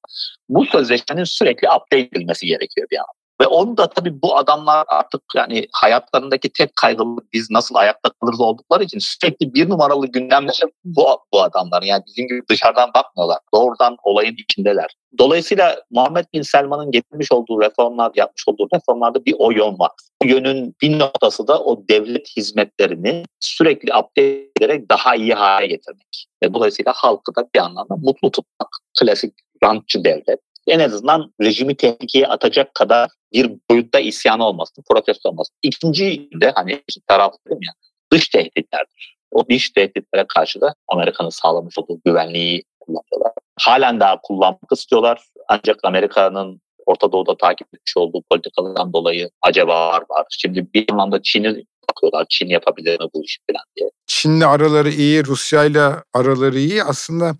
Bu sözleşmenin sürekli update edilmesi gerekiyor bir anlamda. Ve onu da tabii bu adamlar artık yani hayatlarındaki tek kaygılı biz nasıl ayakta kalırız oldukları için sürekli bir numaralı gündemleri bu, bu adamlar. Yani bizim gibi dışarıdan bakmıyorlar. Doğrudan olayın içindeler. Dolayısıyla Muhammed Bin Selman'ın getirmiş olduğu reformlar, yapmış olduğu reformlarda bir o yön var. Bu yönün bir noktası da o devlet hizmetlerini sürekli update ederek daha iyi hale getirmek. Ve dolayısıyla halkı da bir anlamda mutlu tutmak. Klasik rantçı devlet en azından rejimi tehlikeye atacak kadar bir boyutta isyan olmasın, protesto olmasın. İkinci de hani taraf dedim ya dış tehditlerdir. O dış tehditlere karşı da Amerika'nın sağlamış olduğu güvenliği kullanıyorlar. Halen daha kullanmak istiyorlar. Ancak Amerika'nın Orta Doğu'da takip etmiş olduğu politikalardan dolayı acaba var var. Şimdi bir anlamda Çin'i bakıyorlar. Çin yapabilir mi bu işi falan diye. Çin'le araları iyi, Rusya'yla araları iyi. Aslında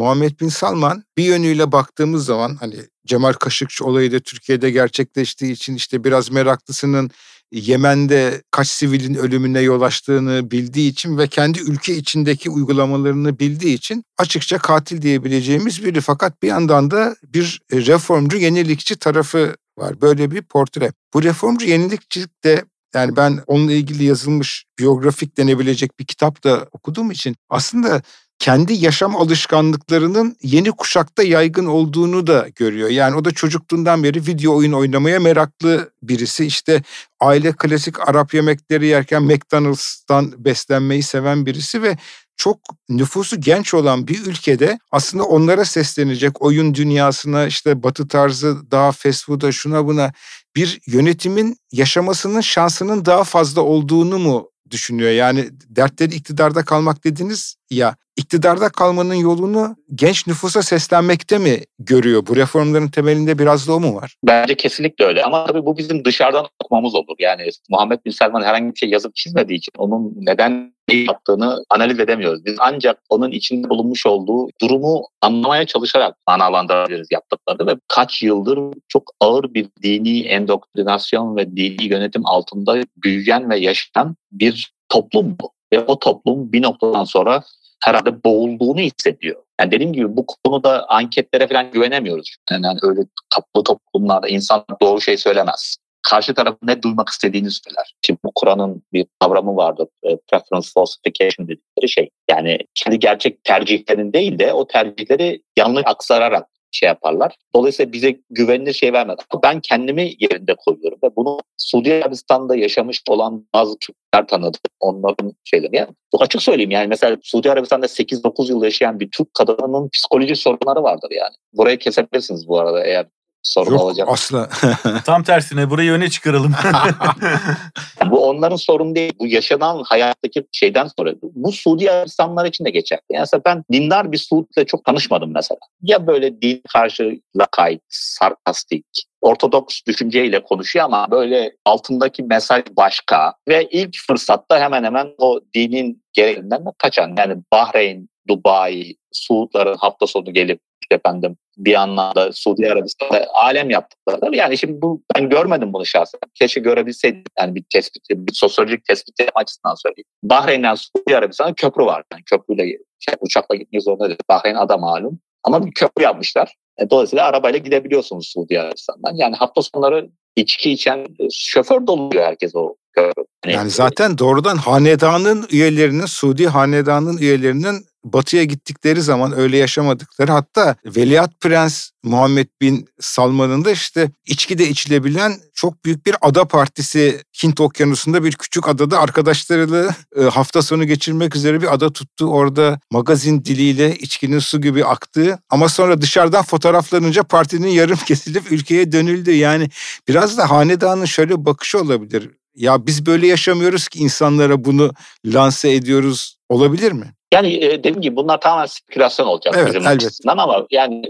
Muhammed Bin Salman bir yönüyle baktığımız zaman hani Cemal Kaşıkçı olayı da Türkiye'de gerçekleştiği için işte biraz meraklısının Yemen'de kaç sivilin ölümüne yol açtığını bildiği için ve kendi ülke içindeki uygulamalarını bildiği için açıkça katil diyebileceğimiz biri. Fakat bir yandan da bir reformcu, yenilikçi tarafı var. Böyle bir portre. Bu reformcu yenilikçilik de yani ben onunla ilgili yazılmış biyografik denebilecek bir kitap da okuduğum için aslında kendi yaşam alışkanlıklarının yeni kuşakta yaygın olduğunu da görüyor. Yani o da çocukluğundan beri video oyun oynamaya meraklı birisi. İşte aile klasik Arap yemekleri yerken McDonald's'tan beslenmeyi seven birisi ve çok nüfusu genç olan bir ülkede aslında onlara seslenecek oyun dünyasına işte batı tarzı daha fast food'a şuna buna bir yönetimin yaşamasının şansının daha fazla olduğunu mu düşünüyor? Yani dertleri iktidarda kalmak dediniz ya iktidarda kalmanın yolunu genç nüfusa seslenmekte mi görüyor? Bu reformların temelinde biraz da o mu var? Bence kesinlikle öyle ama tabii bu bizim dışarıdan okumamız olur. Yani Muhammed Bin Selman herhangi bir şey yazıp çizmediği için onun neden yaptığını analiz edemiyoruz. Biz ancak onun içinde bulunmuş olduğu durumu anlamaya çalışarak manalandırabiliriz yaptıklarını ve kaç yıldır çok ağır bir dini endoktrinasyon ve dini yönetim altında büyüyen ve yaşayan bir toplum bu. Ve o toplum bir noktadan sonra herhalde boğulduğunu hissediyor. Yani dediğim gibi bu konuda anketlere falan güvenemiyoruz. Yani öyle kaplı toplumlarda insan doğru şey söylemez. Karşı tarafın ne duymak istediğini söyler. Şimdi bu Kur'an'ın bir kavramı vardır. E, preference falsification dedikleri şey. Yani kendi gerçek tercihlerin değil de o tercihleri yanlış aksararak şey yaparlar. Dolayısıyla bize güvenilir şey vermez. Ben kendimi yerinde koyuyorum ve bunu Suudi Arabistan'da yaşamış olan bazı Türkler tanıdım. Onların şeyleri. Yani açık söyleyeyim yani mesela Suudi Arabistan'da 8-9 yıl yaşayan bir Türk kadının psikoloji sorunları vardır yani. Burayı kesebilirsiniz bu arada eğer sorun Yok, olacak. asla. (laughs) Tam tersine burayı öne çıkaralım. (laughs) Bu onların sorunu değil. Bu yaşanan hayattaki şeyden sonra. Bu Suudi Arabistanlar için de geçerli. Yani mesela ben dindar bir Suud'la çok tanışmadım mesela. Ya böyle din karşı lakayt, sarkastik, ortodoks düşünceyle konuşuyor ama böyle altındaki mesaj başka. Ve ilk fırsatta hemen hemen o dinin gereğinden de kaçan. Yani Bahreyn, Dubai, Suudların hafta sonu gelip efendim bir anlamda Suudi Arabistan'da alem yaptıkları. Yani şimdi bu ben görmedim bunu şahsen. Keşke görebilseydim. Yani bir tespit, bir sosyolojik tespit açısından söyleyeyim. Bahreyn'den Suudi Arabistan'a köprü var. Yani köprüyle şey, uçakla gitmek zorunda değil. Bahreyn ada malum. Ama bir köprü yapmışlar. E, dolayısıyla arabayla gidebiliyorsunuz Suudi Arabistan'dan. Yani hafta sonları içki içen şoför doluyor herkes o köprü. Yani, yani zaten doğrudan hanedanın üyelerinin, Suudi hanedanın üyelerinin batıya gittikleri zaman öyle yaşamadıkları hatta Veliaht Prens Muhammed Bin Salman'ın da işte içkide içilebilen çok büyük bir ada partisi Hint Okyanusu'nda bir küçük adada arkadaşlarıyla e, hafta sonu geçirmek üzere bir ada tuttu. Orada magazin diliyle içkinin su gibi aktığı ama sonra dışarıdan fotoğraflanınca partinin yarım kesilip ülkeye dönüldü. Yani biraz da hanedanın şöyle bakışı olabilir. Ya biz böyle yaşamıyoruz ki insanlara bunu lanse ediyoruz olabilir mi? Yani e, dediğim gibi bunlar tamamen spekülasyon olacak evet, bizim elbette. açısından ama yani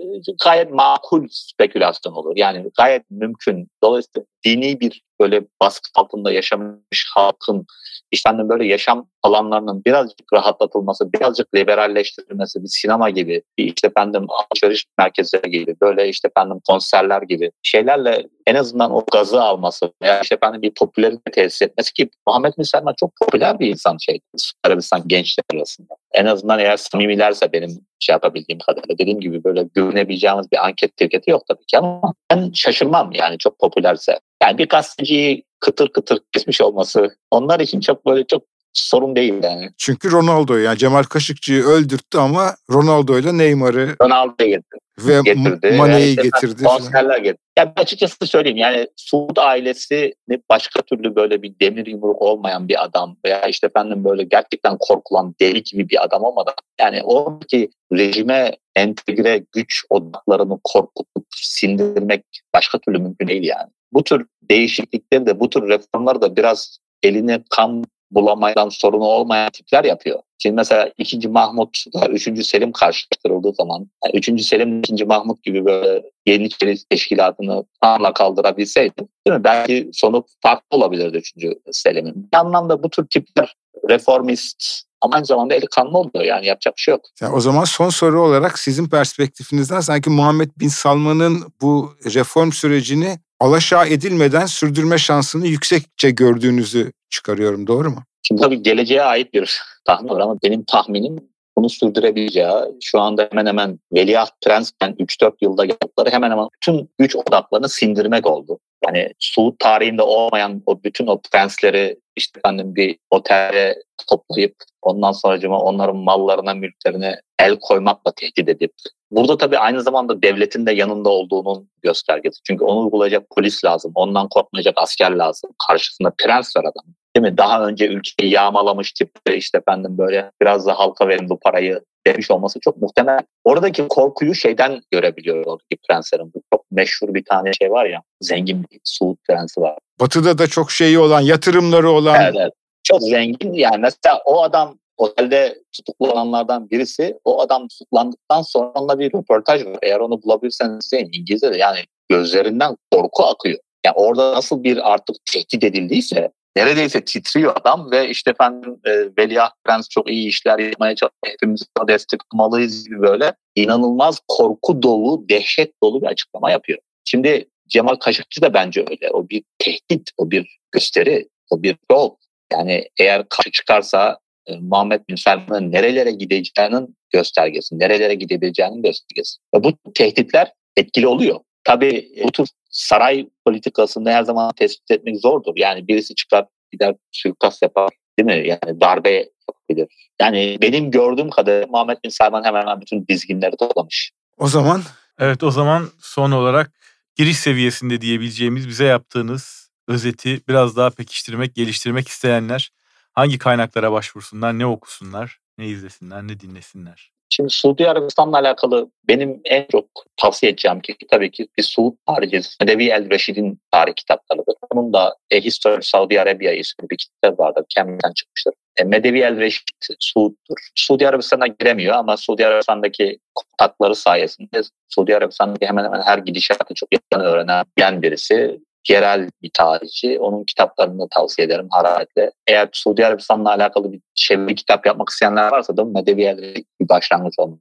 gayet makul spekülasyon olur. Yani gayet mümkün. Dolayısıyla dini bir böyle baskı altında yaşamış halkın efendim böyle yaşam alanlarının birazcık rahatlatılması, birazcık liberalleştirilmesi, bir sinema gibi, bir işte efendim alışveriş merkezleri gibi, böyle işte efendim konserler gibi şeylerle en azından o gazı alması veya işte efendim bir popülerite tesis etmesi ki Muhammed Bin Selman çok popüler bir insan şey Arabistan gençler arasında. En azından eğer samimilerse benim şey yapabildiğim kadarıyla dediğim gibi böyle güvenebileceğimiz bir anket tirketi yok tabii ki ama ben şaşırmam yani çok popülerse. Yani bir gazeteciyi kıtır kıtır kesmiş olması onlar için çok böyle çok sorun değil yani. Çünkü Ronaldo yani Cemal Kaşıkçı'yı öldürttü ama Ronaldo ile Neymar'ı Ronaldo'yu getirdi. Ve getirdi. Mane'yi yani getirdi. Konserler getirdi. Yani açıkçası söyleyeyim yani Suud ailesi başka türlü böyle bir demir yumruk olmayan bir adam veya işte efendim böyle gerçekten korkulan deli gibi bir adam olmadan yani oradaki rejime entegre güç odaklarını korkutup sindirmek başka türlü mümkün değil yani. Bu tür değişiklikleri de bu tür reformları da biraz eline kan bulamayan sorunu olmayan tipler yapıyor. Şimdi mesela 2. Mahmut'la 3. Selim karşılaştırıldığı zaman yani 3. Selim 2. Mahmut gibi böyle Yeniçeri teşkilatını tamamla kaldırabilseydi değil mi? belki sonu farklı olabilirdi 3. Selim'in. Bir anlamda bu tür tipler reformist ama aynı zamanda eli kanlı oluyor yani yapacak bir şey yok. Yani o zaman son soru olarak sizin perspektifinizden sanki Muhammed Bin Salman'ın bu reform sürecini alaşağı edilmeden sürdürme şansını yüksekçe gördüğünüzü çıkarıyorum doğru mu? Şimdi tabii geleceğe ait bir tahmin var ama benim tahminim bunu sürdürebileceği şu anda hemen hemen Veliaht Prens'ken 3-4 yılda yaptıkları hemen hemen bütün güç odaklarını sindirmek oldu. Yani Suud tarihinde olmayan o bütün o prensleri işte efendim bir otelde toplayıp ondan sonra onların mallarına, mülklerine el koymakla tehdit edip Burada tabii aynı zamanda devletin de yanında olduğunun göstergesi. Çünkü onu uygulayacak polis lazım. Ondan korkmayacak asker lazım. Karşısında prens var adam. Değil mi? Daha önce ülkeyi yağmalamış tip işte efendim böyle biraz da halka verin bu parayı demiş olması çok muhtemel. Oradaki korkuyu şeyden görebiliyor oradaki prenslerin. Bu çok meşhur bir tane şey var ya zengin bir Suud prensi var. Batı'da da çok şeyi olan, yatırımları olan. Evet, evet. Çok zengin yani mesela o adam otelde tutuklananlardan birisi o adam tutuklandıktan sonra onunla bir röportaj var. Eğer onu bulabilirseniz izleyin İngilizce'de yani gözlerinden korku akıyor. Yani orada nasıl bir artık tehdit edildiyse neredeyse titriyor adam ve işte efendim e, Veliaht Prens çok iyi işler yapmaya çalışıyor. Hepimiz destek olmalıyız gibi böyle inanılmaz korku dolu, dehşet dolu bir açıklama yapıyor. Şimdi Cemal Kaşıkçı da bence öyle. O bir tehdit, o bir gösteri, o bir yol. Yani eğer karşı çıkarsa e, Muhammed Bin Selman'ın nerelere gideceğinin göstergesi, nerelere gidebileceğinin göstergesi. Ve bu tehditler etkili oluyor. Tabii bu tür saray politikasında her zaman tespit etmek zordur. Yani birisi çıkar gider suikast yapar değil mi? Yani darbe yapabilir. Yani benim gördüğüm kadarıyla Muhammed Bin Selman hemen hemen bütün dizginleri toplamış. O zaman? Evet o zaman son olarak giriş seviyesinde diyebileceğimiz bize yaptığınız özeti biraz daha pekiştirmek, geliştirmek isteyenler hangi kaynaklara başvursunlar, ne okusunlar, ne izlesinler, ne dinlesinler? Şimdi Suudi Arabistan'la alakalı benim en çok tavsiye edeceğim ki tabii ki bir Suud tarihi, Medevi El Reşid'in tarih kitaplarıdır. Onun da A History Saudi Arabia isimli bir kitap vardır. Cambridge'den çıkmıştır. E, Medevi El Reşid Suud'dur. Suudi Arabistan'a giremiyor ama Suudi Arabistan'daki kontakları sayesinde Suudi Arabistan'daki hemen hemen her gidişatı çok yakın öğrenen birisi yerel bir tarihçi. Onun kitaplarını tavsiye ederim hararetle. Eğer Suudi Arabistan'la alakalı bir çeviri kitap yapmak isteyenler varsa da Medevi bir başlangıç olmalı.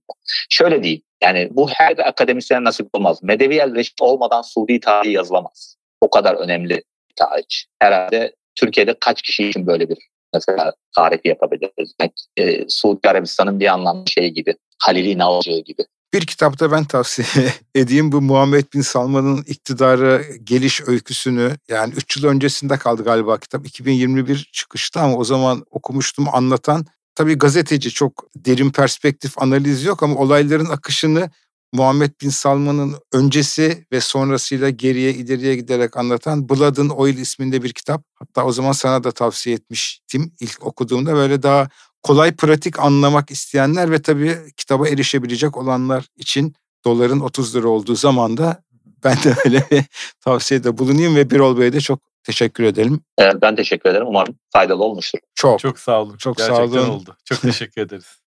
Şöyle değil. Yani bu her akademisyen nasip olmaz. Medevi el Reşit olmadan Suudi tarihi yazılamaz. O kadar önemli bir tarihçi. Herhalde Türkiye'de kaç kişi için böyle bir mesela tarihi yapabiliriz. Yani, e, Suudi Arabistan'ın bir anlamda şey gibi. Halil İnalcı gibi. Bir kitapta ben tavsiye (laughs) edeyim. Bu Muhammed Bin Salman'ın iktidarı geliş öyküsünü. Yani 3 yıl öncesinde kaldı galiba kitap. 2021 çıkıştı ama o zaman okumuştum anlatan. Tabii gazeteci çok derin perspektif analiz yok ama olayların akışını Muhammed Bin Salman'ın öncesi ve sonrasıyla geriye ileriye giderek anlatan Blood and Oil isminde bir kitap. Hatta o zaman sana da tavsiye etmiştim ilk okuduğumda. Böyle daha kolay pratik anlamak isteyenler ve tabii kitaba erişebilecek olanlar için doların 30 lira olduğu zaman da ben de öyle bir (laughs) tavsiyede bulunayım ve Birol Bey'e de çok teşekkür edelim. Ben teşekkür ederim. Umarım faydalı olmuştur. Çok. Çok sağ olun. Çok Gerçekten sağ olun. oldu. Çok teşekkür ederiz. (laughs)